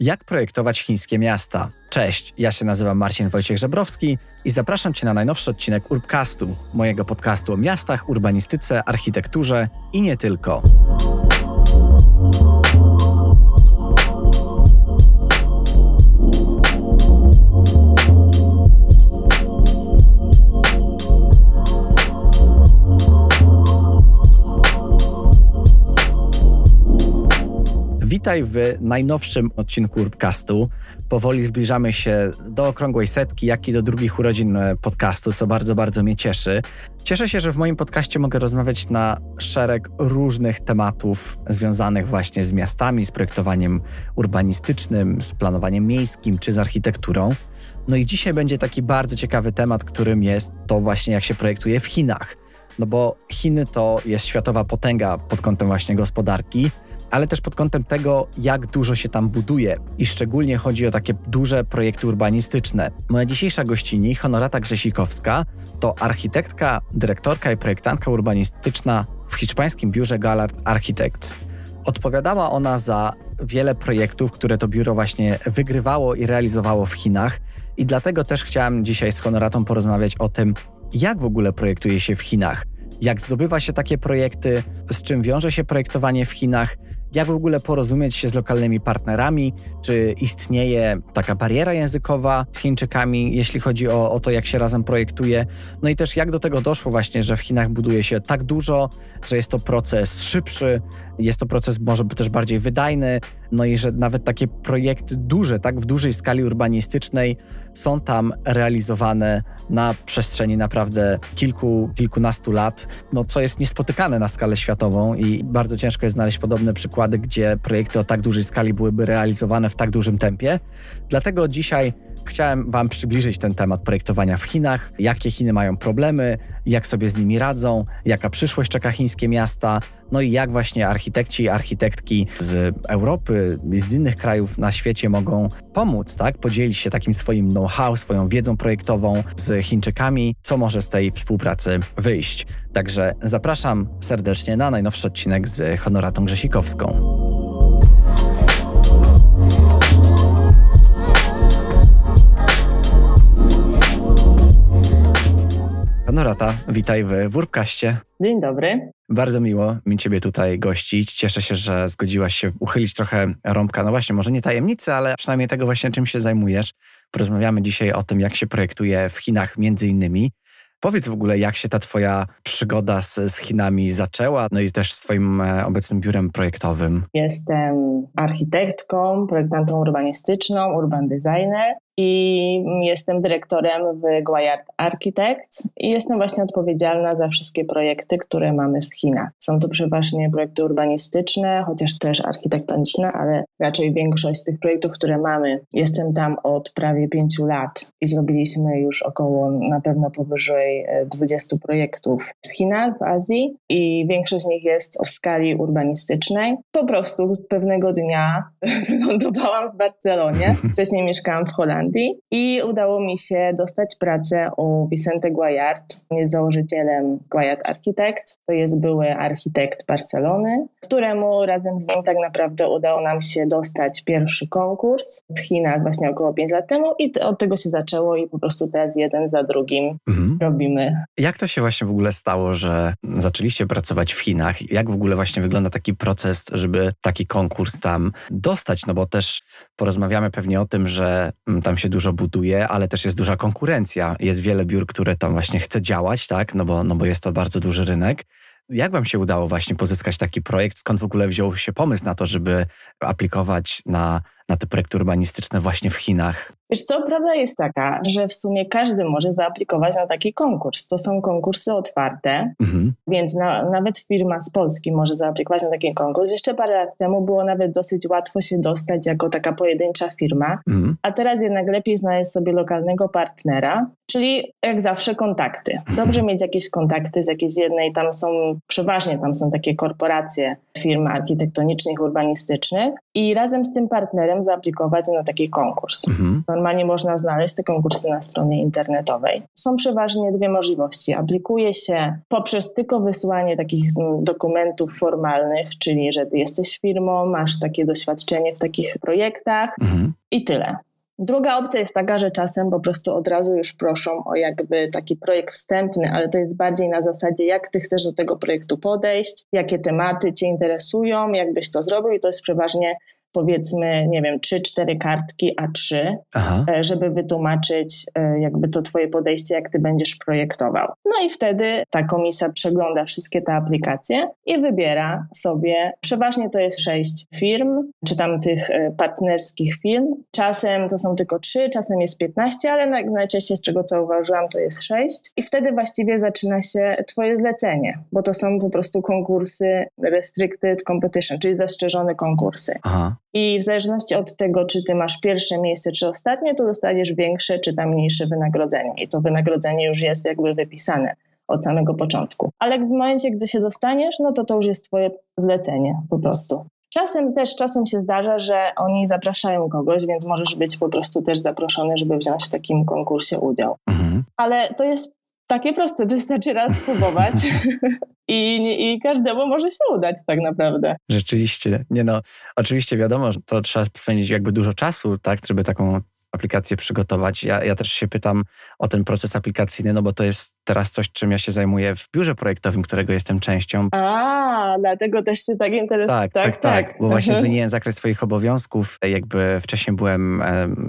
Jak projektować chińskie miasta? Cześć, ja się nazywam Marcin Wojciech Żebrowski i zapraszam Cię na najnowszy odcinek Urbcastu, mojego podcastu o miastach, urbanistyce, architekturze i nie tylko. Witaj w najnowszym odcinku Urbcastu. Powoli zbliżamy się do okrągłej setki, jak i do drugich urodzin e, podcastu, co bardzo, bardzo mnie cieszy. Cieszę się, że w moim podcaście mogę rozmawiać na szereg różnych tematów związanych właśnie z miastami, z projektowaniem urbanistycznym, z planowaniem miejskim czy z architekturą. No i dzisiaj będzie taki bardzo ciekawy temat, którym jest to właśnie jak się projektuje w Chinach. No bo Chiny to jest światowa potęga pod kątem właśnie gospodarki ale też pod kątem tego, jak dużo się tam buduje i szczególnie chodzi o takie duże projekty urbanistyczne. Moja dzisiejsza gościni, Honorata Grzesikowska, to architektka, dyrektorka i projektantka urbanistyczna w hiszpańskim biurze Gallard Architects. Odpowiadała ona za wiele projektów, które to biuro właśnie wygrywało i realizowało w Chinach i dlatego też chciałem dzisiaj z Honoratą porozmawiać o tym, jak w ogóle projektuje się w Chinach, jak zdobywa się takie projekty, z czym wiąże się projektowanie w Chinach, jak w ogóle porozumieć się z lokalnymi partnerami, czy istnieje taka bariera językowa z Chińczykami, jeśli chodzi o, o to, jak się razem projektuje. No i też jak do tego doszło właśnie, że w Chinach buduje się tak dużo, że jest to proces szybszy, jest to proces może też bardziej wydajny, no i że nawet takie projekty duże, tak w dużej skali urbanistycznej są tam realizowane na przestrzeni naprawdę kilku, kilkunastu lat, no co jest niespotykane na skalę światową i bardzo ciężko jest znaleźć podobne przykłady, gdzie projekty o tak dużej skali byłyby realizowane w tak dużym tempie. Dlatego dzisiaj Chciałem Wam przybliżyć ten temat projektowania w Chinach, jakie Chiny mają problemy, jak sobie z nimi radzą, jaka przyszłość czeka chińskie miasta, no i jak właśnie architekci i architektki z Europy z innych krajów na świecie mogą pomóc, tak? Podzielić się takim swoim know-how, swoją wiedzą projektową z Chińczykami, co może z tej współpracy wyjść. Także zapraszam serdecznie na najnowszy odcinek z Honoratą Grzesikowską. Honorata, witaj w Wurpkaście. Dzień dobry. Bardzo miło mi Ciebie tutaj gościć. Cieszę się, że zgodziłaś się uchylić trochę rąbka, no właśnie, może nie tajemnicy, ale przynajmniej tego właśnie, czym się zajmujesz. Porozmawiamy dzisiaj o tym, jak się projektuje w Chinach między innymi. Powiedz w ogóle, jak się ta Twoja przygoda z, z Chinami zaczęła, no i też z Twoim e, obecnym biurem projektowym. Jestem architektką, projektantą urbanistyczną, urban designer i jestem dyrektorem w Guayard Architects i jestem właśnie odpowiedzialna za wszystkie projekty, które mamy w Chinach. Są to przeważnie projekty urbanistyczne, chociaż też architektoniczne, ale raczej większość z tych projektów, które mamy, jestem tam od prawie pięciu lat i zrobiliśmy już około na pewno powyżej 20 e, projektów w Chinach, w Azji i większość z nich jest o skali urbanistycznej. Po prostu pewnego dnia wylądowałam w Barcelonie, wcześniej mieszkałam w Holandii i udało mi się dostać pracę u Vicente Guayard. Jest założycielem Guayard Architects. To jest były architekt Barcelony, któremu razem z nim tak naprawdę udało nam się dostać pierwszy konkurs w Chinach właśnie około 5 lat temu i od tego się zaczęło i po prostu teraz jeden za drugim mhm. robimy. Jak to się właśnie w ogóle stało, że zaczęliście pracować w Chinach? Jak w ogóle właśnie wygląda taki proces, żeby taki konkurs tam dostać? No bo też porozmawiamy pewnie o tym, że mm, się dużo buduje, ale też jest duża konkurencja. Jest wiele biur, które tam właśnie chce działać, tak? No bo, no bo jest to bardzo duży rynek. Jak Wam się udało właśnie pozyskać taki projekt? Skąd w ogóle wziął się pomysł na to, żeby aplikować na, na te projekty urbanistyczne właśnie w Chinach? Wiesz co, prawda jest taka, że w sumie każdy może zaaplikować na taki konkurs. To są konkursy otwarte, mhm. więc na, nawet firma z Polski może zaaplikować na taki konkurs. Jeszcze parę lat temu było nawet dosyć łatwo się dostać jako taka pojedyncza firma, mhm. a teraz jednak lepiej znaleźć sobie lokalnego partnera, czyli jak zawsze kontakty. Dobrze mieć jakieś kontakty z jakiejś jednej, tam są, przeważnie tam są takie korporacje firm architektonicznych, urbanistycznych i razem z tym partnerem zaaplikować na taki konkurs. Mhm. Normalnie można znaleźć te konkursy na stronie internetowej. Są przeważnie dwie możliwości. Aplikuje się poprzez tylko wysyłanie takich mm, dokumentów formalnych, czyli że ty jesteś firmą, masz takie doświadczenie w takich projektach mhm. i tyle. Druga opcja jest taka, że czasem po prostu od razu już proszą o jakby taki projekt wstępny, ale to jest bardziej na zasadzie, jak ty chcesz do tego projektu podejść, jakie tematy cię interesują, jakbyś to zrobił i to jest przeważnie powiedzmy, nie wiem, 3-4 kartki A3, Aha. E, żeby wytłumaczyć e, jakby to twoje podejście, jak ty będziesz projektował. No i wtedy ta komisja przegląda wszystkie te aplikacje i wybiera sobie, przeważnie to jest 6 firm, czy tam tych e, partnerskich firm. Czasem to są tylko 3, czasem jest 15, ale najczęściej z czego zauważyłam to jest 6 i wtedy właściwie zaczyna się twoje zlecenie, bo to są po prostu konkursy restricted competition, czyli zastrzeżone konkursy. Aha. I w zależności od tego, czy ty masz pierwsze miejsce, czy ostatnie, to dostaniesz większe, czy tam mniejsze wynagrodzenie. I to wynagrodzenie już jest jakby wypisane od samego początku. Ale w momencie, gdy się dostaniesz, no to to już jest twoje zlecenie po prostu. Czasem też, czasem się zdarza, że oni zapraszają kogoś, więc możesz być po prostu też zaproszony, żeby wziąć w takim konkursie udział. Mhm. Ale to jest takie proste, wystarczy raz spróbować i, i każdemu może się udać tak naprawdę. Rzeczywiście, nie no, oczywiście wiadomo, że to trzeba spędzić jakby dużo czasu, tak, żeby taką aplikację przygotować. Ja, ja też się pytam o ten proces aplikacyjny, no bo to jest teraz coś, czym ja się zajmuję w biurze projektowym, którego jestem częścią. A, dlatego też się tak interesuje. Tak, tak, tak, tak, bo właśnie zmieniłem zakres swoich obowiązków. Jakby wcześniej byłem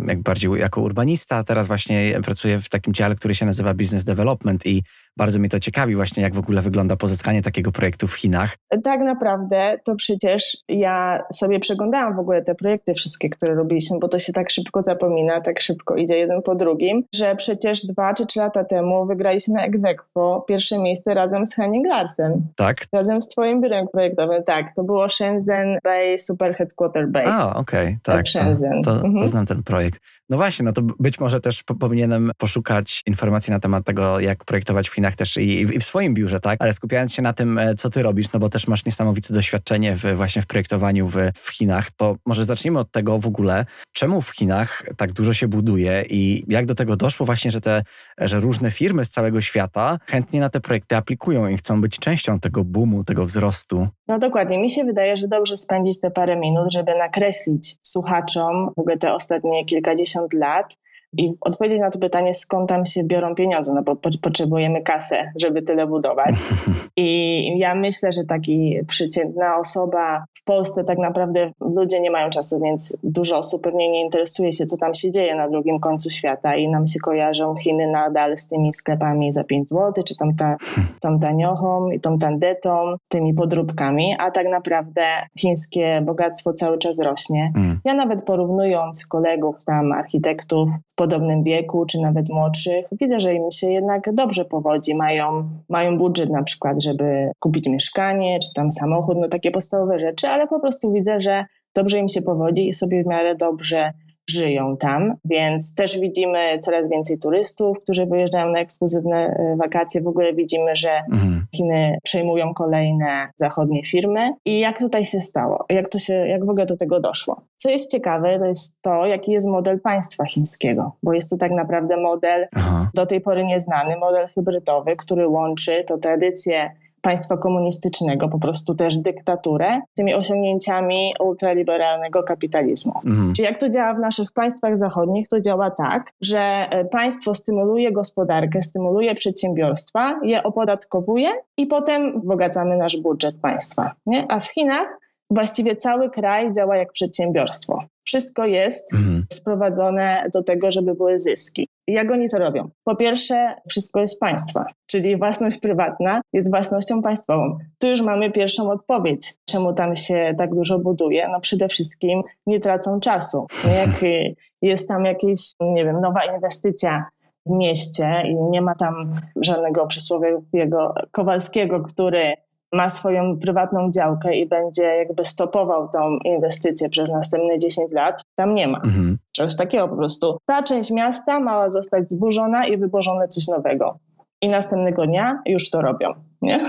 jak bardziej jako urbanista, a teraz właśnie pracuję w takim dziale, który się nazywa Business Development i bardzo mnie to ciekawi właśnie, jak w ogóle wygląda pozyskanie takiego projektu w Chinach. Tak naprawdę to przecież ja sobie przeglądałam w ogóle te projekty wszystkie, które robiliśmy, bo to się tak szybko zapomina, tak szybko idzie jeden po drugim, że przecież dwa czy trzy lata temu wygraliśmy egzekwo pierwsze miejsce razem z Henning Larsen. Tak? Razem z twoim biurem projektowym, tak. To było Shenzhen Bay Super Headquarter Base. A, okej, okay, tak. tak Shenzhen. To, to, mhm. to, znam ten projekt. No właśnie, no to być może też po, powinienem poszukać informacji na temat tego, jak projektować w Chinach też i, i, w swoim biurze, tak? Ale skupiając się na tym, e, co ty robisz, no bo też masz niesamowite doświadczenie w, właśnie w projektowaniu w, w Chinach, to może zacznijmy od tego w ogóle, czemu w Chinach tak dużo się buduje i jak do tego doszło właśnie, że te, że różne firmy z całego świata świata chętnie na te projekty aplikują i chcą być częścią tego boomu, tego wzrostu. No dokładnie. Mi się wydaje, że dobrze spędzić te parę minut, żeby nakreślić słuchaczom w ogóle te ostatnie kilkadziesiąt lat, i odpowiedzieć na to pytanie, skąd tam się biorą pieniądze, no bo po, potrzebujemy kasę, żeby tyle budować. I ja myślę, że taki przeciętna osoba w Polsce tak naprawdę ludzie nie mają czasu, więc dużo osób pewnie nie interesuje się, co tam się dzieje na drugim końcu świata i nam się kojarzą Chiny nadal z tymi sklepami za 5 zł, czy tą, ta, tą taniochą i tą tandetą, tymi podróbkami, a tak naprawdę chińskie bogactwo cały czas rośnie. Mm. Ja nawet porównując kolegów tam, architektów, podobnym wieku, czy nawet młodszych, widzę, że im się jednak dobrze powodzi. Mają, mają budżet na przykład, żeby kupić mieszkanie, czy tam samochód, no takie podstawowe rzeczy, ale po prostu widzę, że dobrze im się powodzi i sobie w miarę dobrze żyją tam, więc też widzimy coraz więcej turystów, którzy wyjeżdżają na ekskluzywne y, wakacje. W ogóle widzimy, że mhm. Chiny przejmują kolejne zachodnie firmy. I jak tutaj się stało? Jak, to się, jak w ogóle do tego doszło? Co jest ciekawe, to jest to, jaki jest model państwa chińskiego, bo jest to tak naprawdę model Aha. do tej pory nieznany, model hybrydowy, który łączy to tradycję państwa komunistycznego, po prostu też dyktaturę, z tymi osiągnięciami ultraliberalnego kapitalizmu. Mhm. Czyli jak to działa w naszych państwach zachodnich, to działa tak, że e, państwo stymuluje gospodarkę, stymuluje przedsiębiorstwa, je opodatkowuje i potem wzbogacamy nasz budżet państwa. Nie? A w Chinach właściwie cały kraj działa jak przedsiębiorstwo. Wszystko jest mhm. sprowadzone do tego, żeby były zyski. Jak oni to robią? Po pierwsze, wszystko jest państwa, czyli własność prywatna jest własnością państwową. Tu już mamy pierwszą odpowiedź, czemu tam się tak dużo buduje. No przede wszystkim nie tracą czasu. Jak jest tam jakaś, nie wiem, nowa inwestycja w mieście i nie ma tam żadnego przysłowiowego Kowalskiego, który ma swoją prywatną działkę i będzie jakby stopował tą inwestycję przez następne 10 lat, tam nie ma. Mhm. Czegoś takiego po prostu. Ta część miasta ma zostać zburzona i wyburzone coś nowego. I następnego dnia już to robią, nie?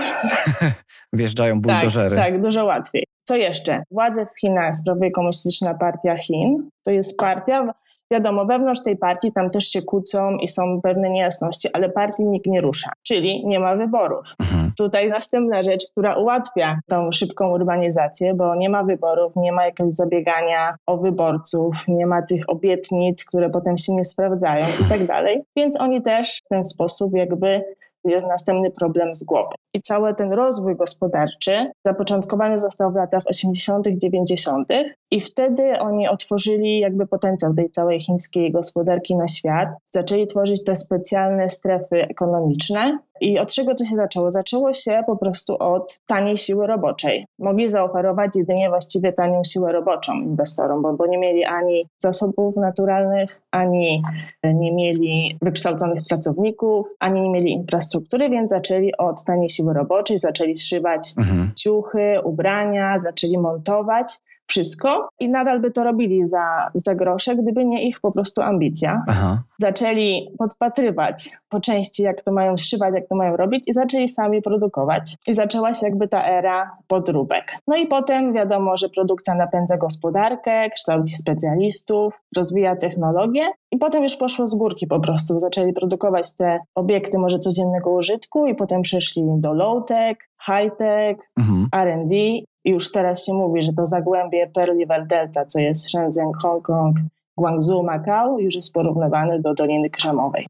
Wjeżdżają buldożery. Tak, tak, dużo łatwiej. Co jeszcze? Władze w Chinach sprawuje Komunistyczna Partia Chin. To jest partia, Wiadomo, wewnątrz tej partii tam też się kłócą i są pewne niejasności, ale partii nikt nie rusza, czyli nie ma wyborów. Mhm. Tutaj następna rzecz, która ułatwia tą szybką urbanizację, bo nie ma wyborów, nie ma jakiegoś zabiegania o wyborców, nie ma tych obietnic, które potem się nie sprawdzają i tak dalej. Więc oni też w ten sposób jakby jest następny problem z głowy. I cały ten rozwój gospodarczy zapoczątkowany został w latach 80., 90. i wtedy oni otworzyli jakby potencjał tej całej chińskiej gospodarki na świat. Zaczęli tworzyć te specjalne strefy ekonomiczne, i od czego to się zaczęło? Zaczęło się po prostu od taniej siły roboczej. Mogli zaoferować jedynie właściwie tanią siłę roboczą inwestorom, bo, bo nie mieli ani zasobów naturalnych, ani nie mieli wykształconych pracowników, ani nie mieli infrastruktury, więc zaczęli od taniej siły roboczej, zaczęli szywać mhm. ciuchy, ubrania, zaczęli montować wszystko i nadal by to robili za, za grosze, gdyby nie ich po prostu ambicja. Aha. Zaczęli podpatrywać po części, jak to mają szywać, jak to mają robić i zaczęli sami produkować. I zaczęła się jakby ta era podróbek. No i potem wiadomo, że produkcja napędza gospodarkę, kształci specjalistów, rozwija technologię i potem już poszło z górki po prostu. Zaczęli produkować te obiekty może codziennego użytku i potem przeszli do low-tech, high-tech, mhm. R&D i już teraz się mówi, że to zagłębie Pearl River Delta, co jest Shenzhen, Hongkong, Guangzhou, Macau, już jest porównywane do Doliny Krzemowej.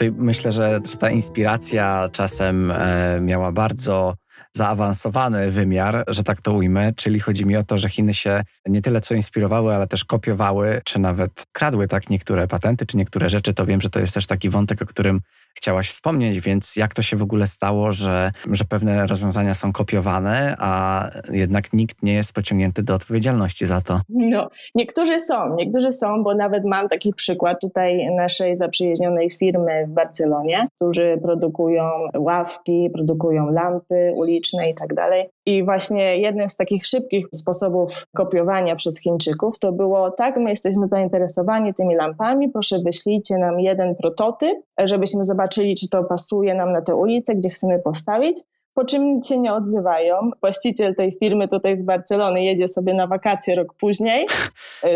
Tutaj myślę, że ta inspiracja czasem e, miała bardzo zaawansowany wymiar, że tak to ujmę, czyli chodzi mi o to, że Chiny się nie tyle co inspirowały, ale też kopiowały, czy nawet kradły tak niektóre patenty, czy niektóre rzeczy, to wiem, że to jest też taki wątek, o którym chciałaś wspomnieć, więc jak to się w ogóle stało, że, że pewne rozwiązania są kopiowane, a jednak nikt nie jest pociągnięty do odpowiedzialności za to? No, niektórzy są, niektórzy są, bo nawet mam taki przykład tutaj naszej zaprzyjaźnionej firmy w Barcelonie, którzy produkują ławki, produkują lampy uliczne i tak dalej. I właśnie jednym z takich szybkich sposobów kopiowania przez Chińczyków to było tak, my jesteśmy zainteresowani tymi lampami, proszę wyślijcie nam jeden prototyp, żebyśmy zobaczyli, czy to pasuje nam na tę ulicę, gdzie chcemy postawić. Po czym się nie odzywają. Właściciel tej firmy tutaj z Barcelony jedzie sobie na wakacje rok później.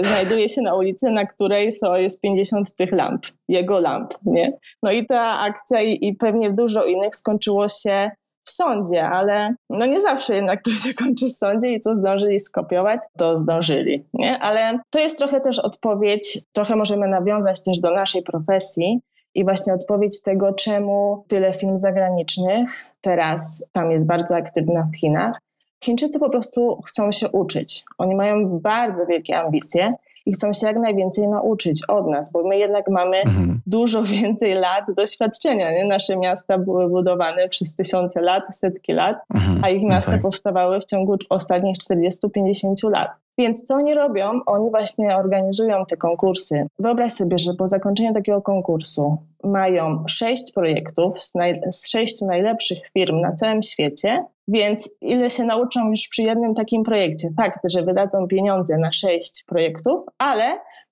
Znajduje się na ulicy, na której są, jest 50 tych lamp, jego lamp. Nie? No i ta akcja i, i pewnie dużo innych skończyło się w sądzie, ale no nie zawsze jednak to się kończy w sądzie i co zdążyli skopiować, to zdążyli, nie? Ale to jest trochę też odpowiedź, trochę możemy nawiązać też do naszej profesji i właśnie odpowiedź tego, czemu tyle film zagranicznych teraz tam jest bardzo aktywna w Chinach. Chińczycy po prostu chcą się uczyć. Oni mają bardzo wielkie ambicje i chcą się jak najwięcej nauczyć od nas, bo my jednak mamy mhm. dużo więcej lat doświadczenia. Nie? Nasze miasta były budowane przez tysiące lat, setki lat, mhm. a ich no miasta no tak. powstawały w ciągu ostatnich 40-50 lat. Więc co oni robią? Oni właśnie organizują te konkursy. Wyobraź sobie, że po zakończeniu takiego konkursu mają sześć projektów z, naj, z sześciu najlepszych firm na całym świecie, więc ile się nauczą już przy jednym takim projekcie? Fakt, że wydadzą pieniądze na sześć projektów, ale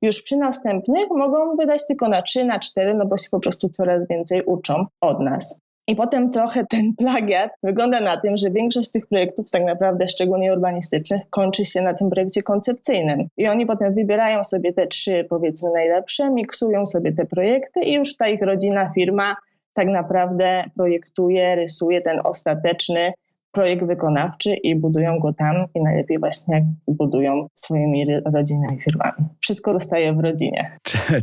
już przy następnych mogą wydać tylko na trzy, na cztery, no bo się po prostu coraz więcej uczą od nas. I potem trochę ten plagiat wygląda na tym, że większość tych projektów, tak naprawdę szczególnie urbanistycznych, kończy się na tym projekcie koncepcyjnym. I oni potem wybierają sobie te trzy, powiedzmy, najlepsze, miksują sobie te projekty i już ta ich rodzina, firma tak naprawdę projektuje, rysuje ten ostateczny projekt wykonawczy i budują go tam i najlepiej właśnie budują swoimi rodzinnymi firmami. Wszystko zostaje w rodzinie.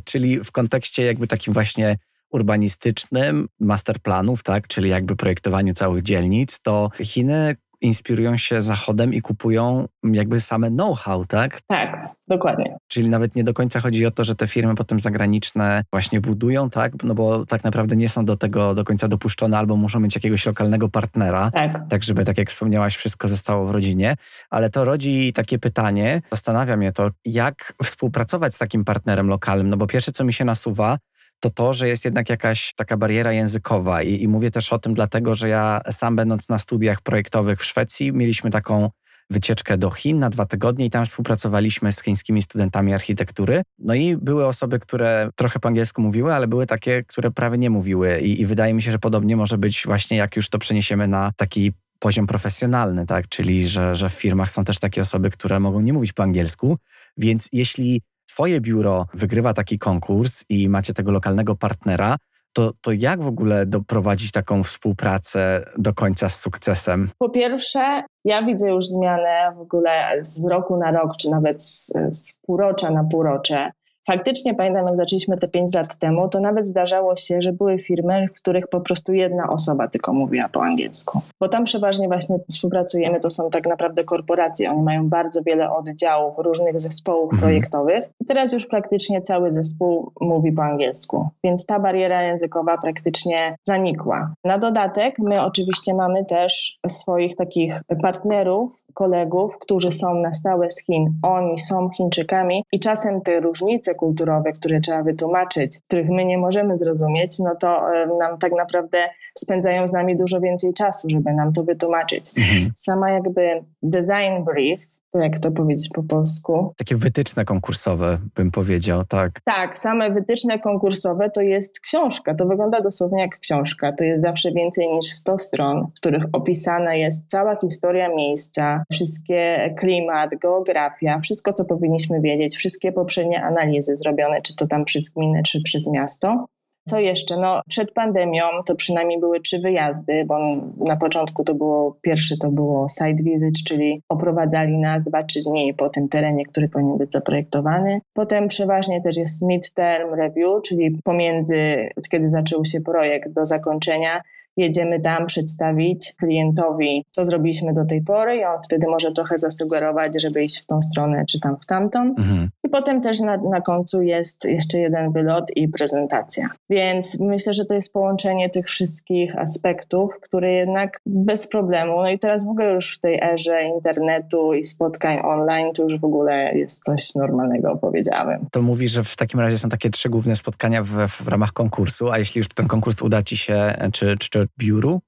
Czyli w kontekście jakby takim właśnie urbanistycznym masterplanów, tak, czyli jakby projektowaniu całych dzielnic, to Chiny inspirują się Zachodem i kupują jakby same know-how, tak? Tak, dokładnie. Czyli nawet nie do końca chodzi o to, że te firmy potem zagraniczne właśnie budują, tak? No bo tak naprawdę nie są do tego do końca dopuszczone albo muszą mieć jakiegoś lokalnego partnera, tak, tak żeby, tak jak wspomniałaś, wszystko zostało w rodzinie. Ale to rodzi takie pytanie, zastanawia mnie to, jak współpracować z takim partnerem lokalnym, no bo pierwsze, co mi się nasuwa, to to, że jest jednak jakaś taka bariera językowa. I, I, mówię też o tym dlatego, że ja sam będąc na studiach projektowych w Szwecji, mieliśmy taką wycieczkę do Chin na dwa tygodnie i tam współpracowaliśmy z chińskimi studentami architektury. No i były osoby, które trochę po angielsku mówiły, ale były takie, które prawie nie mówiły i, i wydaje mi się, że podobnie może być właśnie jak już to przeniesiemy na taki poziom profesjonalny, tak? Czyli że, że w firmach są też takie osoby, które mogą nie mówić po angielsku, więc jeśli Twoje biuro wygrywa taki konkurs i macie tego lokalnego partnera, to, to jak w ogóle doprowadzić taką współpracę do końca z sukcesem? Po pierwsze, ja widzę już zmianę w ogóle z roku na rok, czy nawet z, z półrocza na półrocze faktycznie pamiętam, jak zaczęliśmy te 5 lat temu, to nawet zdarzało się, że były firmy, w których po prostu jedna osoba tylko mówiła po angielsku. Bo tam przeważnie właśnie współpracujemy, to są tak naprawdę korporacje. Oni mają bardzo wiele oddziałów, różnych zespołów mhm. projektowych. I teraz już praktycznie cały zespół mówi po angielsku. Więc ta bariera językowa praktycznie zanikła. Na dodatek my oczywiście mamy też swoich takich partnerów, kolegów, którzy są na stałe z Chin. Oni są Chińczykami i czasem te różnice kulturowe, które trzeba wytłumaczyć, których my nie możemy zrozumieć, no to nam tak naprawdę spędzają z nami dużo więcej czasu, żeby nam to wytłumaczyć. Mhm. Sama jakby design brief, jak to powiedzieć po polsku? Takie wytyczne konkursowe, bym powiedział, tak. Tak, same wytyczne konkursowe to jest książka. To wygląda dosłownie jak książka. To jest zawsze więcej niż 100 stron, w których opisana jest cała historia miejsca, wszystkie klimat, geografia, wszystko, co powinniśmy wiedzieć, wszystkie poprzednie analizy zrobione, czy to tam przez gminę, czy przez miasto. Co jeszcze? No, przed pandemią to przynajmniej były trzy wyjazdy, bo na początku to było, pierwszy to było site visit, czyli oprowadzali nas dwa, trzy dni po tym terenie, który powinien być zaprojektowany. Potem przeważnie też jest mid-term review, czyli pomiędzy, kiedy zaczął się projekt do zakończenia, jedziemy tam przedstawić klientowi, co zrobiliśmy do tej pory i on wtedy może trochę zasugerować, żeby iść w tą stronę czy tam w tamtą. Mhm. I potem też na, na końcu jest jeszcze jeden wylot i prezentacja. Więc myślę, że to jest połączenie tych wszystkich aspektów, które jednak bez problemu, no i teraz w ogóle już w tej erze internetu i spotkań online, to już w ogóle jest coś normalnego, powiedziałem. To mówi, że w takim razie są takie trzy główne spotkania w, w ramach konkursu, a jeśli już ten konkurs uda Ci się, czy, czy, czy biuru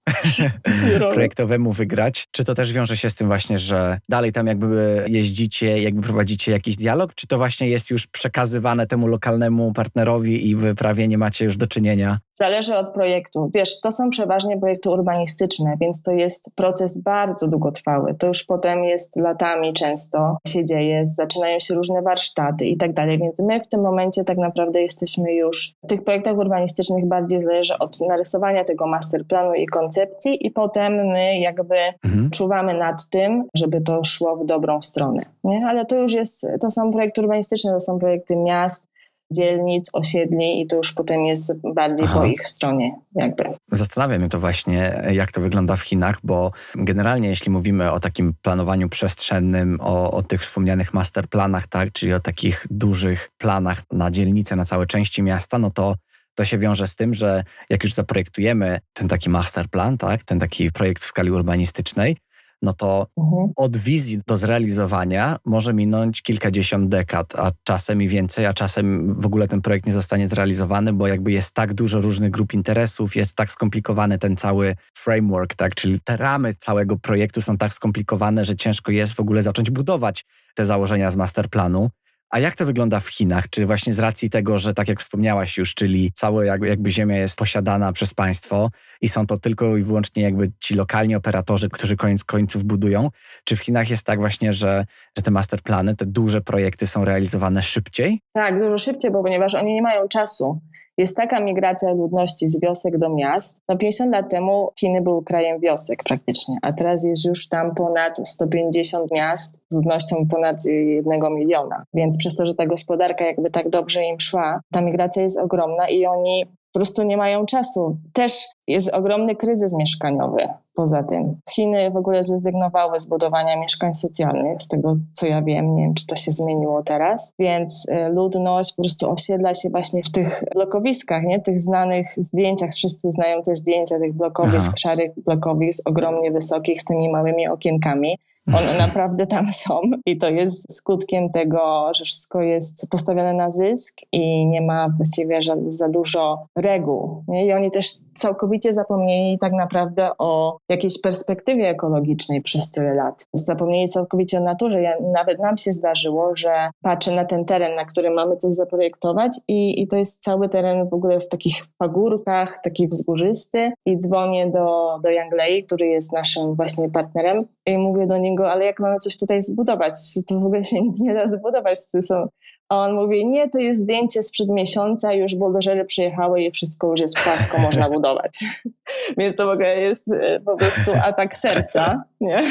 projektowemu wygrać. Czy to też wiąże się z tym właśnie, że dalej tam jakby jeździcie, jakby prowadzicie jakiś dialog, czy to właśnie jest już przekazywane temu lokalnemu partnerowi i wy prawie nie macie już do czynienia? Zależy od projektu. Wiesz, to są przeważnie projekty urbanistyczne, więc to jest proces bardzo długotrwały. To już potem jest latami często się dzieje, zaczynają się różne warsztaty i tak dalej, więc my w tym momencie tak naprawdę jesteśmy już w tych projektach urbanistycznych bardziej zależy od narysowania tego master planu i koncepcji i potem my jakby mhm. czuwamy nad tym, żeby to szło w dobrą stronę. Nie? Ale to już jest, to są projekty urbanistyczne, to są projekty miast, dzielnic, osiedli i to już potem jest bardziej Aha. po ich stronie jakby. Zastanawiam mnie to właśnie, jak to wygląda w Chinach, bo generalnie jeśli mówimy o takim planowaniu przestrzennym, o, o tych wspomnianych masterplanach, tak, czyli o takich dużych planach na dzielnice, na całe części miasta, no to to się wiąże z tym, że jak już zaprojektujemy ten taki masterplan, tak, ten taki projekt w skali urbanistycznej, no to mhm. od wizji do zrealizowania może minąć kilkadziesiąt dekad, a czasem i więcej, a czasem w ogóle ten projekt nie zostanie zrealizowany, bo jakby jest tak dużo różnych grup interesów, jest tak skomplikowany ten cały framework, tak, czyli te ramy całego projektu są tak skomplikowane, że ciężko jest w ogóle zacząć budować te założenia z masterplanu. A jak to wygląda w Chinach? Czy właśnie z racji tego, że tak jak wspomniałaś już, czyli cała jakby, jakby ziemia jest posiadana przez państwo i są to tylko i wyłącznie jakby ci lokalni operatorzy, którzy koniec końców budują, czy w Chinach jest tak właśnie, że, że te masterplany, te duże projekty są realizowane szybciej? Tak, dużo szybciej, bo ponieważ oni nie mają czasu. Jest taka migracja ludności z wiosek do miast. No 50 lat temu Chiny były krajem wiosek praktycznie, a teraz jest już tam ponad 150 miast z ludnością ponad jednego miliona. Więc przez to, że ta gospodarka jakby tak dobrze im szła, ta migracja jest ogromna i oni po prostu nie mają czasu. Też jest ogromny kryzys mieszkaniowy. Poza tym Chiny w ogóle zrezygnowały z budowania mieszkań socjalnych, z tego co ja wiem, nie wiem czy to się zmieniło teraz, więc e, ludność po prostu osiedla się właśnie w tych blokowiskach, nie? tych znanych zdjęciach, wszyscy znają te zdjęcia tych blokowisk, Aha. szarych blokowisk, ogromnie wysokich, z tymi małymi okienkami. One naprawdę tam są i to jest skutkiem tego, że wszystko jest postawione na zysk i nie ma właściwie za, za dużo reguł. Nie? I oni też całkowicie zapomnieli tak naprawdę o jakiejś perspektywie ekologicznej przez tyle lat. Zapomnieli całkowicie o naturze. Ja, nawet nam się zdarzyło, że patrzę na ten teren, na którym mamy coś zaprojektować i, i to jest cały teren w ogóle w takich pagórkach, taki wzgórzysty i dzwonię do, do Yanglei, który jest naszym właśnie partnerem i mówię do niego, ale jak mamy coś tutaj zbudować? To w ogóle się nic nie da zbudować. Są... A on mówi, nie, to jest zdjęcie sprzed miesiąca, już buldożery przyjechały i wszystko już jest płasko, można budować. Więc to w ogóle jest e, po prostu atak serca, nie?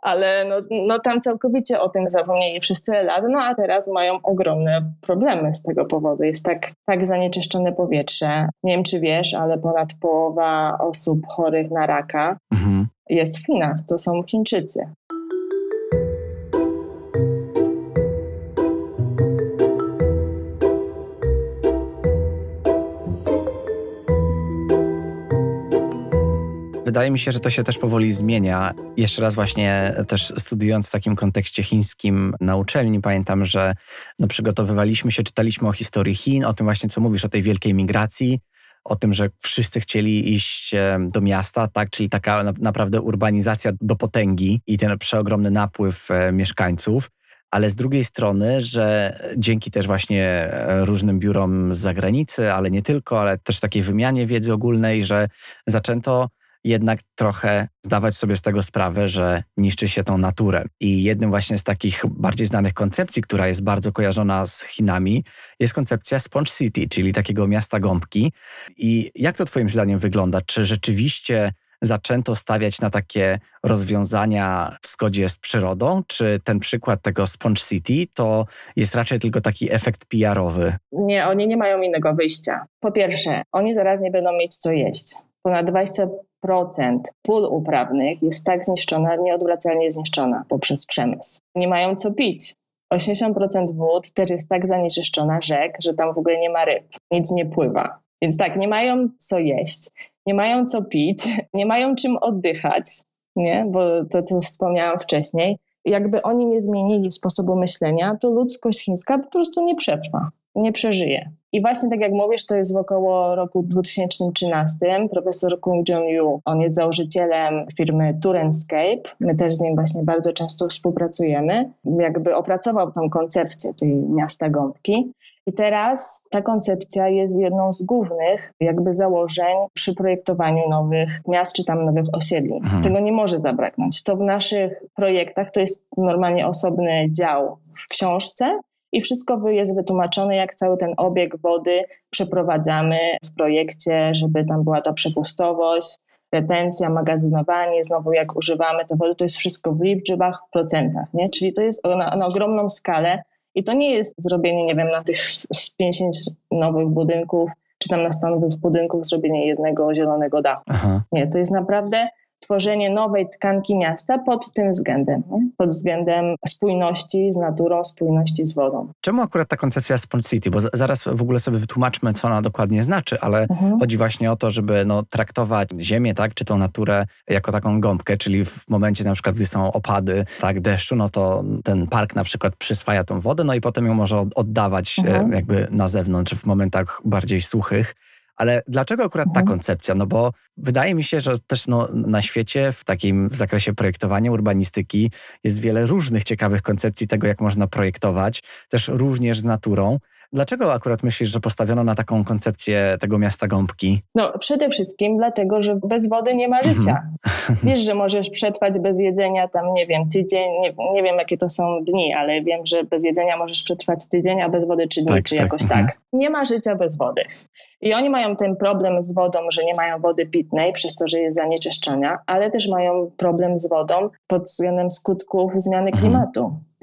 ale no, no tam całkowicie o tym zapomnieli przez tyle lat, no a teraz mają ogromne problemy z tego powodu. Jest tak, tak zanieczyszczone powietrze. Nie wiem, czy wiesz, ale ponad połowa osób chorych na raka mhm. Jest w Chinach, to są Chińczycy. wydaje mi się, że to się też powoli zmienia. Jeszcze raz właśnie też studiując w takim kontekście chińskim na uczelni, pamiętam, że no, przygotowywaliśmy się, czytaliśmy o historii Chin, o tym właśnie, co mówisz, o tej wielkiej migracji, o tym, że wszyscy chcieli iść do miasta, tak, czyli taka naprawdę urbanizacja do potęgi i ten przeogromny napływ e, mieszkańców. Ale z drugiej strony, że dzięki też właśnie e, różnym biurom z zagranicy, ale nie tylko, ale też takiej wymianie wiedzy ogólnej, że zaczęto jednak trochę zdawać sobie z tego sprawę, że niszczy się tą naturę. I jednym właśnie z takich bardziej znanych koncepcji, która jest bardzo kojarzona z Chinami, jest koncepcja Sponge City, czyli takiego miasta gąbki. I jak to Twoim zdaniem wygląda? Czy rzeczywiście zaczęto stawiać na takie rozwiązania w zgodzie z przyrodą? Czy ten przykład tego Sponge City to jest raczej tylko taki efekt PR-owy? Nie, oni nie mają innego wyjścia. Po pierwsze, oni zaraz nie będą mieć co jeść. Ponad 20 pól uprawnych jest tak zniszczona, nieodwracalnie zniszczona poprzez przemysł. Nie mają co pić. 80% wód też jest tak zanieczyszczona rzek, że tam w ogóle nie ma ryb, nic nie pływa. Więc tak, nie mają co jeść, nie mają co pić, nie mają czym oddychać, nie? bo to, co wspomniałam wcześniej, jakby oni nie zmienili sposobu myślenia, to ludzkość chińska po prostu nie przetrwa, nie przeżyje. I właśnie tak jak mówisz, to jest w około roku 2013. Profesor Kung Jong-yu, on jest założycielem firmy Turenscape. My też z nim właśnie bardzo często współpracujemy. Jakby opracował tą koncepcję tej miasta gąbki. I teraz ta koncepcja jest jedną z głównych jakby założeń przy projektowaniu nowych miast czy tam nowych osiedli. Mhm. Tego nie może zabraknąć. To w naszych projektach to jest normalnie osobny dział w książce i wszystko jest wytłumaczone, jak cały ten obieg wody przeprowadzamy w projekcie, żeby tam była ta przepustowość, retencja, magazynowanie, znowu jak używamy to wody, to jest wszystko w liczbach, w procentach, nie? Czyli to jest na, na ogromną skalę i to nie jest zrobienie, nie wiem, na tych 50 nowych budynków, czy tam na stanowych budynków zrobienie jednego zielonego dachu. Aha. Nie, to jest naprawdę tworzenie nowej tkanki miasta pod tym względem, nie? pod względem spójności z naturą, spójności z wodą. Czemu akurat ta koncepcja Sponge City? Bo zaraz w ogóle sobie wytłumaczmy, co ona dokładnie znaczy, ale mhm. chodzi właśnie o to, żeby no, traktować ziemię, tak, czy tą naturę jako taką gąbkę, czyli w momencie na przykład, gdy są opady tak, deszczu, no to ten park na przykład przyswaja tą wodę, no i potem ją może oddawać mhm. jakby na zewnątrz w momentach bardziej suchych. Ale dlaczego akurat ta mhm. koncepcja? No bo wydaje mi się, że też no, na świecie w takim w zakresie projektowania urbanistyki jest wiele różnych ciekawych koncepcji tego, jak można projektować, też również z naturą. Dlaczego akurat myślisz, że postawiono na taką koncepcję tego miasta gąbki? No, przede wszystkim dlatego, że bez wody nie ma życia. Mhm. Wiesz, że możesz przetrwać bez jedzenia tam, nie wiem, tydzień, nie, nie, wiem jakie to są dni, ale wiem, że bez jedzenia możesz przetrwać tydzień, a bez wody trzy dni, tak, czy tak. jakoś mhm. tak. Nie ma życia bez wody. I oni mają ten problem z wodą, że nie mają wody pitnej, przez to, że jest zanieczyszczenia, ale też mają problem z wodą pod względem skutków zmiany mhm.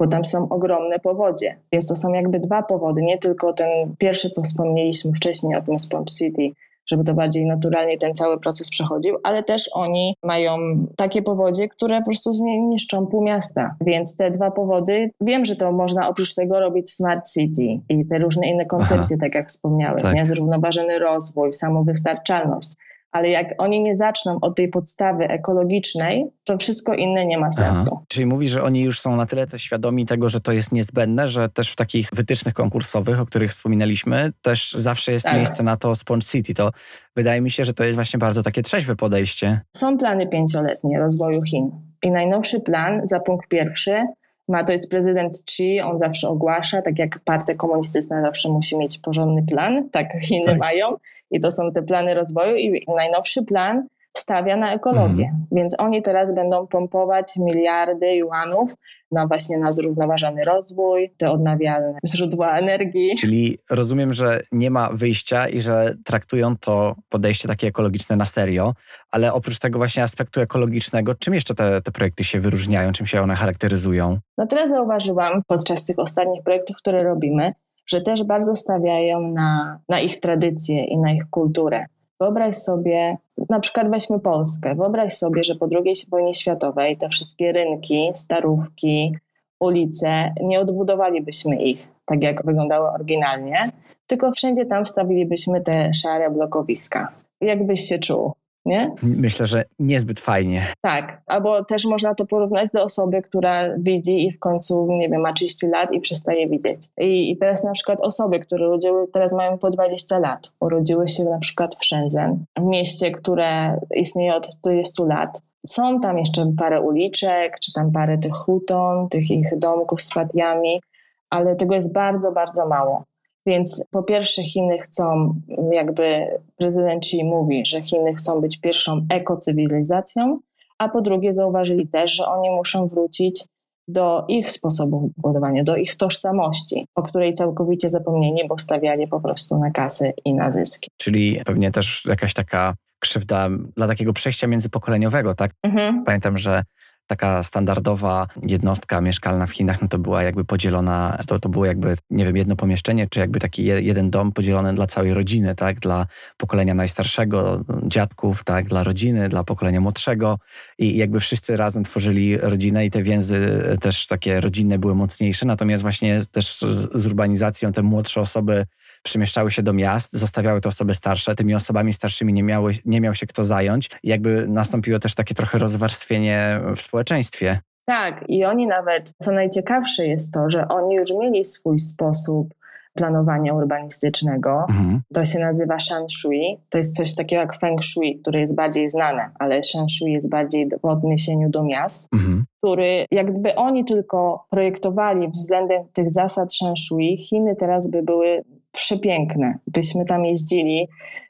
Bo tam są ogromne powodzie. Więc to są jakby dwa powody, nie tylko ten pierwszy, co wspomnieliśmy wcześniej o tym Sponge City, żeby to bardziej naturalnie ten cały proces przechodził, ale też oni mają takie powodzie, które po prostu niszczą pół miasta. Więc te dwa powody, wiem, że to można oprócz tego robić Smart City i te różne inne koncepcje, Aha. tak jak wspomniałeś, tak. nie? zrównoważony rozwój, samowystarczalność ale jak oni nie zaczną od tej podstawy ekologicznej, to wszystko inne nie ma sensu. Aha. Czyli mówi, że oni już są na tyle też świadomi tego, że to jest niezbędne, że też w takich wytycznych konkursowych, o których wspominaliśmy, też zawsze jest tak. miejsce na to Sponge City. To wydaje mi się, że to jest właśnie bardzo takie trzeźwe podejście. Są plany pięcioletnie rozwoju Chin. I najnowszy plan za punkt pierwszy ma, to jest prezydent Xi, on zawsze ogłasza, tak jak partia komunistyczna zawsze musi mieć porządny plan, tak Chiny tak. mają i to są te plany rozwoju i najnowszy plan stawia na ekologię. Mhm. Więc oni teraz będą pompować miliardy juanów na właśnie na zrównoważony rozwój, te odnawialne źródła energii. Czyli rozumiem, że nie ma wyjścia i że traktują to podejście takie ekologiczne na serio, ale oprócz tego właśnie aspektu ekologicznego, czym jeszcze te, te projekty się wyróżniają, czym się one charakteryzują? No teraz zauważyłam podczas tych ostatnich projektów, które robimy, że też bardzo stawiają na, na ich tradycje i na ich kulturę. Wyobraź sobie, na przykład weźmy Polskę, wyobraź sobie, że po II wojnie światowej te wszystkie rynki, starówki, ulice, nie odbudowalibyśmy ich tak, jak wyglądały oryginalnie, tylko wszędzie tam wstawilibyśmy te szare blokowiska. Jak byś się czuł? Nie? Myślę, że niezbyt fajnie. Tak, albo też można to porównać do osoby, która widzi i w końcu, nie wiem, ma 30 lat i przestaje widzieć. I, i teraz na przykład osoby, które urodziły, teraz mają po 20 lat, urodziły się na przykład w Shenzhen, w mieście, które istnieje od 20 lat. Są tam jeszcze parę uliczek, czy tam parę tych huton, tych ich domków z patiami, ale tego jest bardzo, bardzo mało. Więc po pierwsze Chiny chcą, jakby prezydent Xi mówi, że Chiny chcą być pierwszą ekocywilizacją, a po drugie zauważyli też, że oni muszą wrócić do ich sposobu budowania, do ich tożsamości, o której całkowicie zapomnieli, bo stawiali po prostu na kasy i na zyski. Czyli pewnie też jakaś taka krzywda dla takiego przejścia międzypokoleniowego, tak? Mhm. Pamiętam, że taka standardowa jednostka mieszkalna w Chinach, no to była jakby podzielona, to, to było jakby, nie wiem, jedno pomieszczenie, czy jakby taki jeden dom podzielony dla całej rodziny, tak, dla pokolenia najstarszego, dziadków, tak, dla rodziny, dla pokolenia młodszego. I jakby wszyscy razem tworzyli rodzinę i te więzy też takie rodzinne były mocniejsze, natomiast właśnie też z, z urbanizacją te młodsze osoby przemieszczały się do miast, zostawiały te osoby starsze, tymi osobami starszymi nie, miały, nie miał się kto zająć. I jakby nastąpiło też takie trochę rozwarstwienie w społeczeństwie. Tak, i oni nawet, co najciekawsze jest to, że oni już mieli swój sposób planowania urbanistycznego. Mhm. To się nazywa Shanshui. To jest coś takiego jak Feng Shui, które jest bardziej znane, ale Shanshui jest bardziej w odniesieniu do miast, mhm. który jakby oni tylko projektowali względem tych zasad Shanshui, Chiny teraz by były przepiękne. Byśmy tam jeździli,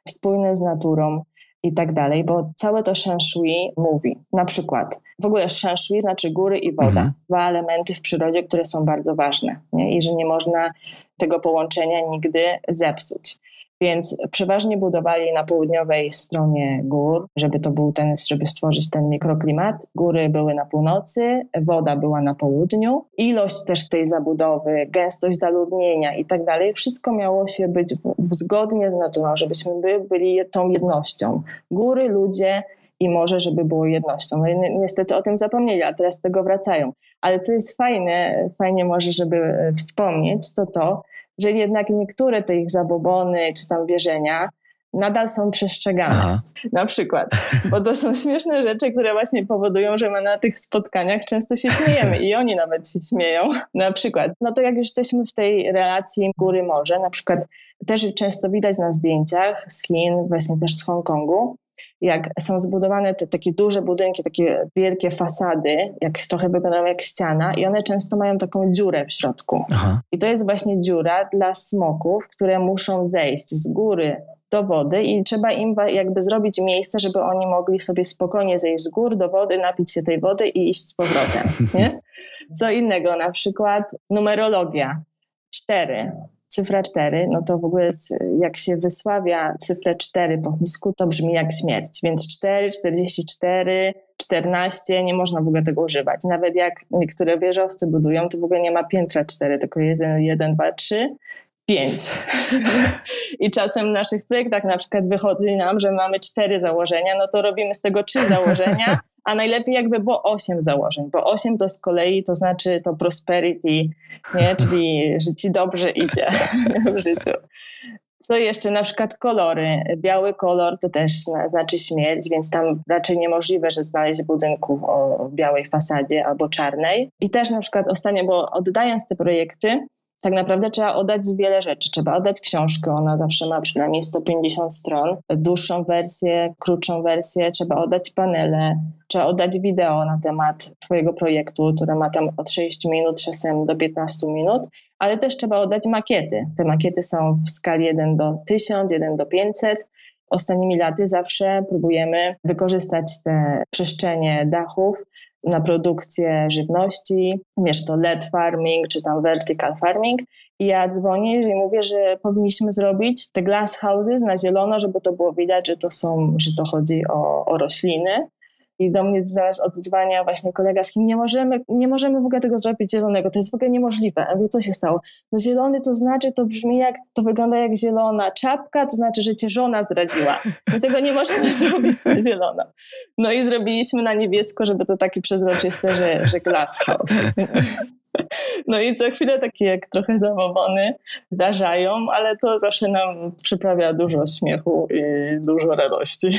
spójne z naturą i tak dalej, bo całe to Shen Shui mówi. Na przykład, w ogóle Shen Shui znaczy góry i woda. Mhm. Dwa elementy w przyrodzie, które są bardzo ważne nie? i że nie można tego połączenia nigdy zepsuć. Więc przeważnie budowali na południowej stronie gór, żeby to był ten, żeby stworzyć ten mikroklimat. Góry były na północy, woda była na południu. Ilość też tej zabudowy, gęstość zaludnienia i tak dalej, wszystko miało się być w, zgodnie z naturą, żebyśmy by, byli tą jednością. Góry, ludzie i morze, żeby było jednością. No niestety o tym zapomnieli, a teraz tego wracają. Ale co jest fajne, fajnie może, żeby wspomnieć, to to, że jednak niektóre te ich zabobony czy tam wierzenia nadal są przestrzegane. Aha. Na przykład, bo to są śmieszne rzeczy, które właśnie powodują, że my na tych spotkaniach często się śmiejemy i oni nawet się śmieją. Na przykład, no to jak już jesteśmy w tej relacji góry-morze, na przykład też często widać na zdjęciach z Chin, właśnie też z Hongkongu, jak są zbudowane te takie duże budynki, takie wielkie fasady, jak trochę wyglądają jak ściana i one często mają taką dziurę w środku. Aha. I to jest właśnie dziura dla smoków, które muszą zejść z góry do wody i trzeba im jakby zrobić miejsce, żeby oni mogli sobie spokojnie zejść z gór do wody, napić się tej wody i iść z powrotem. Nie? Co innego, na przykład numerologia. Cztery cyfra 4, no to w ogóle jak się wysławia cyfrę 4 po chińsku, to brzmi jak śmierć. Więc 4, 44, 14, nie można w ogóle tego używać. Nawet jak niektóre wieżowce budują, to w ogóle nie ma piętra 4, tylko 1, 1 2, 3 pięć. I czasem w naszych projektach na przykład wychodzi nam, że mamy cztery założenia, no to robimy z tego trzy założenia, a najlepiej jakby było osiem założeń, bo osiem to z kolei to znaczy to prosperity, nie? czyli że ci dobrze idzie w życiu. Co jeszcze? Na przykład kolory. Biały kolor to też znaczy śmierć, więc tam raczej niemożliwe, że znaleźć budynków o białej fasadzie albo czarnej. I też na przykład ostatnio, bo oddając te projekty, tak naprawdę trzeba oddać wiele rzeczy. Trzeba oddać książkę, ona zawsze ma przynajmniej 150 stron, dłuższą wersję, krótszą wersję, trzeba oddać panele, trzeba oddać wideo na temat Twojego projektu, które ma tam od 6 minut czasem do 15 minut, ale też trzeba oddać makiety. Te makiety są w skali 1 do 1000, 1 do 500. Ostatnimi laty zawsze próbujemy wykorzystać te przestrzenie dachów na produkcję żywności, wiesz, to LED farming czy tam vertical farming. I ja dzwonię i mówię, że powinniśmy zrobić te glass houses na zielono, żeby to było widać, że to są, że to chodzi o, o rośliny i do mnie zaraz odzwania właśnie kolega z kim nie możemy, nie możemy w ogóle tego zrobić zielonego, to jest w ogóle niemożliwe. A wie, co się stało? No zielony to znaczy, to brzmi jak, to wygląda jak zielona czapka, to znaczy, że cię żona zdradziła. My tego nie możemy zrobić na zielono. No i zrobiliśmy na niebiesko, żeby to taki przezroczyste, że, że glass house. No i co chwilę takie jak trochę zabobony zdarzają, ale to zawsze nam przyprawia dużo śmiechu i dużo radości.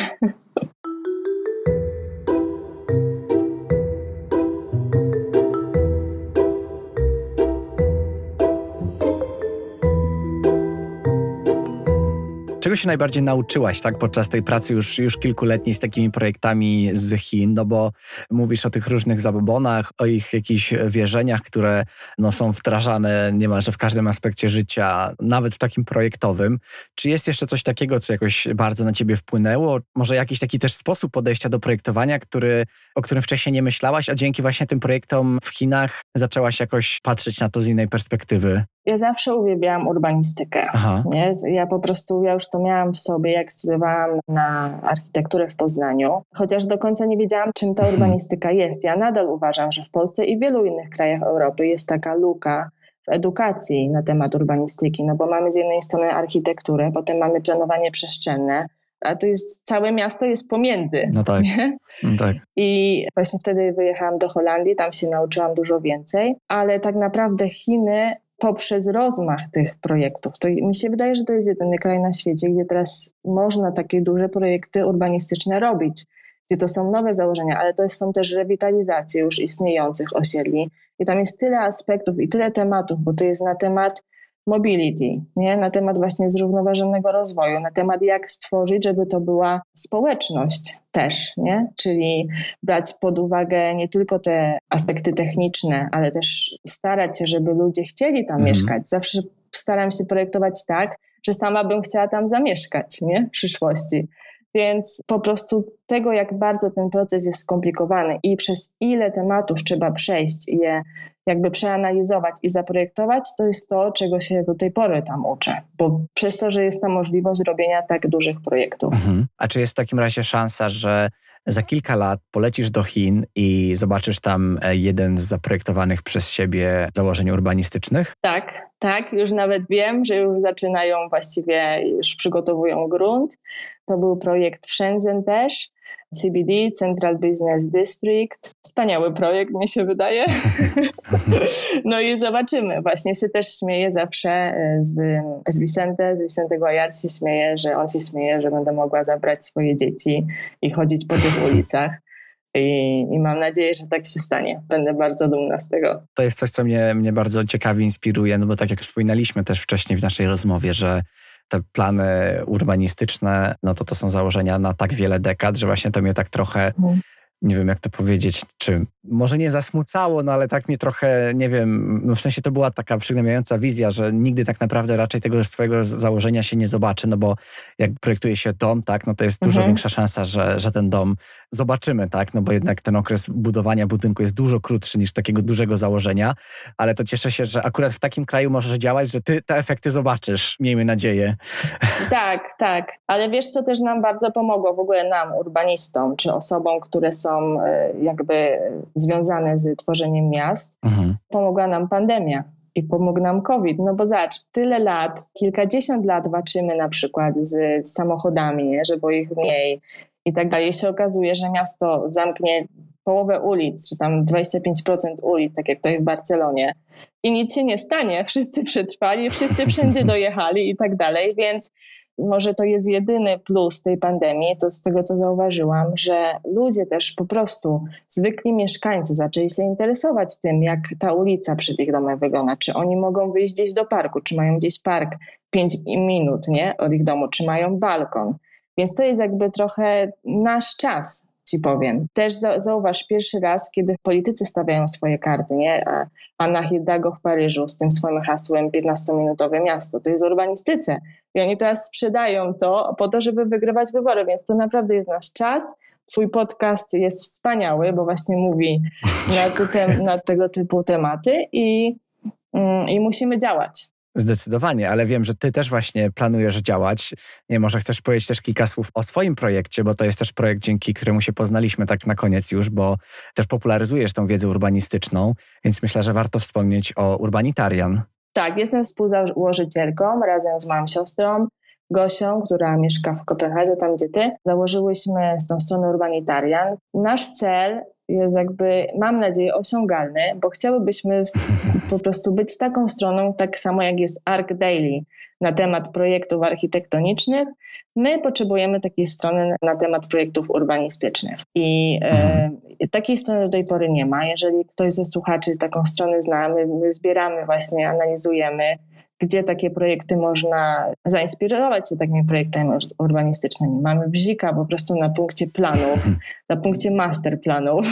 Czego się najbardziej nauczyłaś tak, podczas tej pracy już, już kilkuletniej z takimi projektami z Chin? No bo mówisz o tych różnych zabobonach, o ich jakichś wierzeniach, które no, są wdrażane niemalże w każdym aspekcie życia, nawet w takim projektowym. Czy jest jeszcze coś takiego, co jakoś bardzo na ciebie wpłynęło? Może jakiś taki też sposób podejścia do projektowania, który, o którym wcześniej nie myślałaś, a dzięki właśnie tym projektom w Chinach zaczęłaś jakoś patrzeć na to z innej perspektywy? Ja zawsze uwielbiałam urbanistykę. Nie? Ja po prostu, ja już to miałam w sobie, jak studiowałam na architekturę w Poznaniu, chociaż do końca nie wiedziałam, czym ta mhm. urbanistyka jest. Ja nadal uważam, że w Polsce i w wielu innych krajach Europy jest taka luka w edukacji na temat urbanistyki, no bo mamy z jednej strony architekturę, potem mamy planowanie przestrzenne, a to jest całe miasto jest pomiędzy. No tak. No tak. I właśnie wtedy wyjechałam do Holandii, tam się nauczyłam dużo więcej, ale tak naprawdę Chiny poprzez rozmach tych projektów. To mi się wydaje, że to jest jedyny kraj na świecie, gdzie teraz można takie duże projekty urbanistyczne robić, gdzie to są nowe założenia, ale to są też rewitalizacje już istniejących osiedli. I tam jest tyle aspektów i tyle tematów, bo to jest na temat mobility, nie? na temat właśnie zrównoważonego rozwoju, na temat jak stworzyć, żeby to była społeczność też, nie? czyli brać pod uwagę nie tylko te aspekty techniczne, ale też starać się, żeby ludzie chcieli tam mhm. mieszkać. Zawsze staram się projektować tak, że sama bym chciała tam zamieszkać nie? w przyszłości. Więc po prostu tego, jak bardzo ten proces jest skomplikowany i przez ile tematów trzeba przejść i je jakby przeanalizować i zaprojektować, to jest to, czego się do tej pory tam uczę. Bo przez to, że jest ta możliwość robienia tak dużych projektów. Mhm. A czy jest w takim razie szansa, że za kilka lat polecisz do Chin i zobaczysz tam e, jeden z zaprojektowanych przez siebie założeń urbanistycznych? Tak, tak. Już nawet wiem, że już zaczynają właściwie, już przygotowują grunt. To był projekt w Shenzhen też. CBD, Central Business District. Wspaniały projekt, mi się wydaje. no i zobaczymy. Właśnie się też śmieję zawsze e, z, z Vicente, z Vicente Guayat się śmieje, że on się śmieje, że będę mogła zabrać swoje dzieci i chodzić po tych ulicach. I, I, mam nadzieję, że tak się stanie. Będę bardzo dumna z tego. To jest coś, co mnie, mnie bardzo ciekawie inspiruje, no bo tak jak wspominaliśmy też wcześniej w naszej rozmowie, że te plany urbanistyczne, no to to są założenia na tak wiele dekad, że właśnie to mnie tak trochę mhm nie wiem jak to powiedzieć, czy może nie zasmucało, no ale tak mnie trochę, nie wiem, no w sensie to była taka przygnębiająca wizja, że nigdy tak naprawdę raczej tego swojego założenia się nie zobaczy, no bo jak projektuje się dom, tak, no to jest dużo mhm. większa szansa, że, że ten dom zobaczymy, tak, no bo jednak ten okres budowania budynku jest dużo krótszy niż takiego dużego założenia, ale to cieszę się, że akurat w takim kraju możesz działać, że ty te efekty zobaczysz, miejmy nadzieję. Tak, tak, ale wiesz co też nam bardzo pomogło w ogóle nam, urbanistom, czy osobom, które są są e, jakby związane z tworzeniem miast, mhm. pomogła nam pandemia i pomógł nam COVID. No bo zacz, tyle lat, kilkadziesiąt lat walczymy na przykład z samochodami, żeby ich mniej i tak dalej. Się okazuje, że miasto zamknie połowę ulic, czy tam 25% ulic, tak jak to jest w Barcelonie. I nic się nie stanie. Wszyscy przetrwali, wszyscy wszędzie dojechali i tak dalej, więc może to jest jedyny plus tej pandemii, to z tego co zauważyłam, że ludzie też po prostu, zwykli mieszkańcy zaczęli się interesować tym, jak ta ulica przed ich domem wygląda, czy oni mogą wyjść gdzieś do parku, czy mają gdzieś park 5 minut nie, od ich domu, czy mają balkon. Więc to jest jakby trochę nasz czas, ci powiem. Też zauważ, pierwszy raz, kiedy politycy stawiają swoje karty, nie? Anna Hidalgo w Paryżu z tym swoim hasłem 15-minutowe miasto, to jest urbanistyce. I oni teraz sprzedają to po to, żeby wygrywać wybory, więc to naprawdę jest nasz czas. Twój podcast jest wspaniały, bo właśnie mówi na, te, na tego typu tematy i, mm, i musimy działać. Zdecydowanie, ale wiem, że ty też właśnie planujesz działać. Nie, może chcesz powiedzieć też kilka słów o swoim projekcie, bo to jest też projekt, dzięki któremu się poznaliśmy tak na koniec już, bo też popularyzujesz tą wiedzę urbanistyczną, więc myślę, że warto wspomnieć o Urbanitarian. Tak, jestem współzałożycielką razem z moją siostrą Gosią, która mieszka w Kopenhadze, tam gdzie ty. Założyłyśmy tą stronę Urbanitarian. Nasz cel jest jakby, mam nadzieję, osiągalny, bo chciałybyśmy po prostu być taką stroną, tak samo jak jest Arc Daily na temat projektów architektonicznych. My potrzebujemy takiej strony na temat projektów urbanistycznych. I e, takiej strony do tej pory nie ma. Jeżeli ktoś ze słuchaczy taką stronę zna, my, my zbieramy właśnie, analizujemy gdzie takie projekty można zainspirować się takimi projektami urbanistycznymi. Mamy bzika po prostu na punkcie planów, mhm. na punkcie masterplanów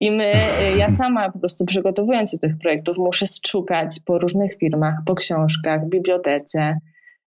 i my, ja sama po prostu przygotowując się do tych projektów muszę szukać po różnych firmach, po książkach, bibliotece.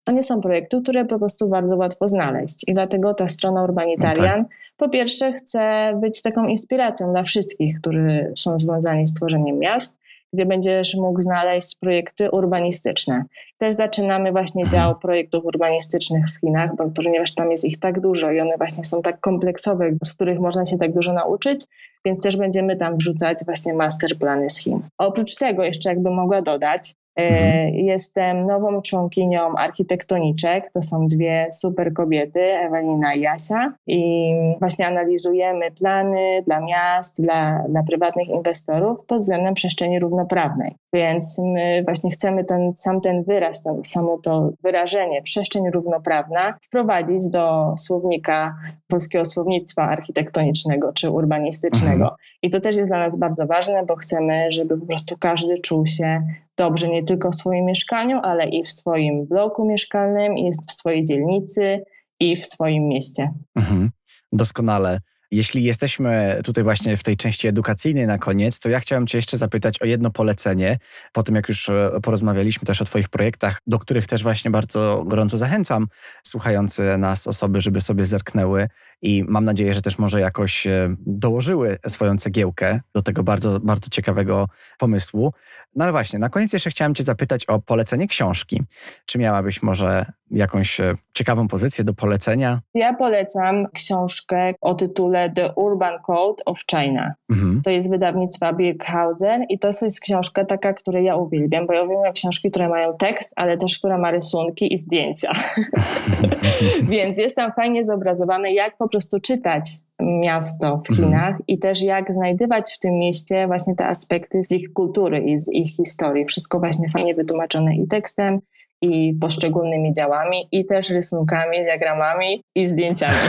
To nie są projekty, które po prostu bardzo łatwo znaleźć i dlatego ta strona Urbanitarian no tak. po pierwsze chce być taką inspiracją dla wszystkich, którzy są związani z tworzeniem miast, gdzie będziesz mógł znaleźć projekty urbanistyczne. Też zaczynamy właśnie mhm. dział projektów urbanistycznych w Chinach, bo, ponieważ tam jest ich tak dużo i one właśnie są tak kompleksowe, z których można się tak dużo nauczyć, więc też będziemy tam wrzucać właśnie masterplany z Chin. Oprócz tego jeszcze jakby mogła dodać, mhm. Jestem nową członkinią architektoniczek. To są dwie super kobiety, Ewelina i Jasia. I właśnie analizujemy plany dla miast, dla, dla prywatnych inwestorów pod względem przestrzeni równoprawnej. Więc my właśnie chcemy ten, sam ten wyraz, ten, samo to wyrażenie przestrzeń równoprawna wprowadzić do słownika polskiego słownictwa architektonicznego czy urbanistycznego. Mhm. I to też jest dla nas bardzo ważne, bo chcemy, żeby po prostu każdy czuł się dobrze nie tylko w swoim mieszkaniu, ale i w swoim bloku mieszkalnym, i w swojej dzielnicy, i w swoim mieście. Mhm. Doskonale. Jeśli jesteśmy tutaj właśnie w tej części edukacyjnej na koniec, to ja chciałem Cię jeszcze zapytać o jedno polecenie. Po tym, jak już e, porozmawialiśmy też o Twoich projektach, do których też właśnie bardzo gorąco zachęcam słuchające nas osoby, żeby sobie zerknęły i mam nadzieję, że też może jakoś e, dołożyły swoją cegiełkę do tego bardzo, bardzo ciekawego pomysłu. No ale właśnie, na koniec jeszcze chciałem Cię zapytać o polecenie książki. Czy miałabyś może jakąś e, ciekawą pozycję do polecenia? Ja polecam książkę o tytule The Urban Code of China. Mhm. To jest wydawnictwa Birkhausen i to jest książka taka, której ja uwielbiam, bo ja uwielbiam książki, które mają tekst, ale też która ma rysunki i zdjęcia. Więc jest tam fajnie zobrazowane, jak po prostu czytać miasto w mhm. Chinach mhm. i też jak znajdywać w tym mieście właśnie te aspekty z ich kultury i z ich historii. Wszystko właśnie fajnie wytłumaczone i tekstem, i poszczególnymi działami, i też rysunkami, diagramami i zdjęciami.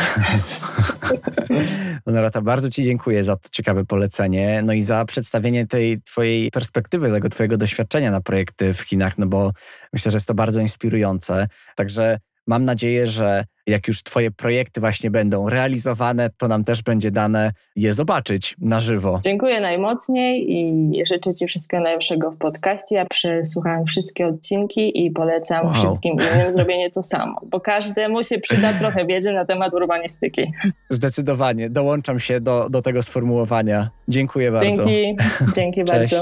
Honorata, bardzo Ci dziękuję za to ciekawe polecenie, no i za przedstawienie tej Twojej perspektywy, tego Twojego doświadczenia na projekty w Chinach, no bo myślę, że jest to bardzo inspirujące. Także mam nadzieję, że jak już Twoje projekty właśnie będą realizowane, to nam też będzie dane je zobaczyć na żywo. Dziękuję najmocniej i życzę Ci wszystkiego najlepszego w podcaście. Ja przesłuchałam wszystkie odcinki i polecam wow. wszystkim innym zrobienie to samo, bo każdemu się przyda trochę wiedzy na temat urbanistyki. Zdecydowanie. Dołączam się do, do tego sformułowania. Dziękuję bardzo. Dzięki, dzięki bardzo.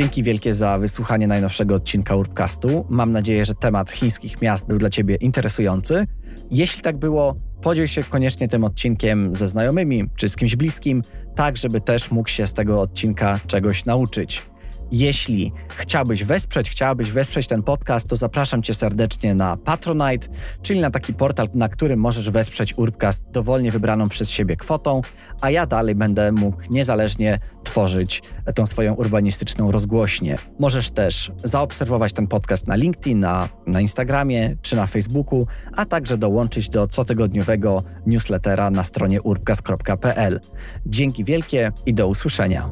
Dzięki wielkie za wysłuchanie najnowszego odcinka Urbcastu. Mam nadzieję, że temat chińskich miast był dla Ciebie interesujący. Jeśli tak było, podziel się koniecznie tym odcinkiem ze znajomymi czy z kimś bliskim, tak żeby też mógł się z tego odcinka czegoś nauczyć. Jeśli chciałbyś wesprzeć, chciałabyś wesprzeć ten podcast, to zapraszam Cię serdecznie na Patronite, czyli na taki portal, na którym możesz wesprzeć Urbcast dowolnie wybraną przez siebie kwotą, a ja dalej będę mógł niezależnie tworzyć tą swoją urbanistyczną rozgłośnię. Możesz też zaobserwować ten podcast na LinkedIn, na, na Instagramie czy na Facebooku, a także dołączyć do cotygodniowego newslettera na stronie urbcast.pl. Dzięki wielkie i do usłyszenia.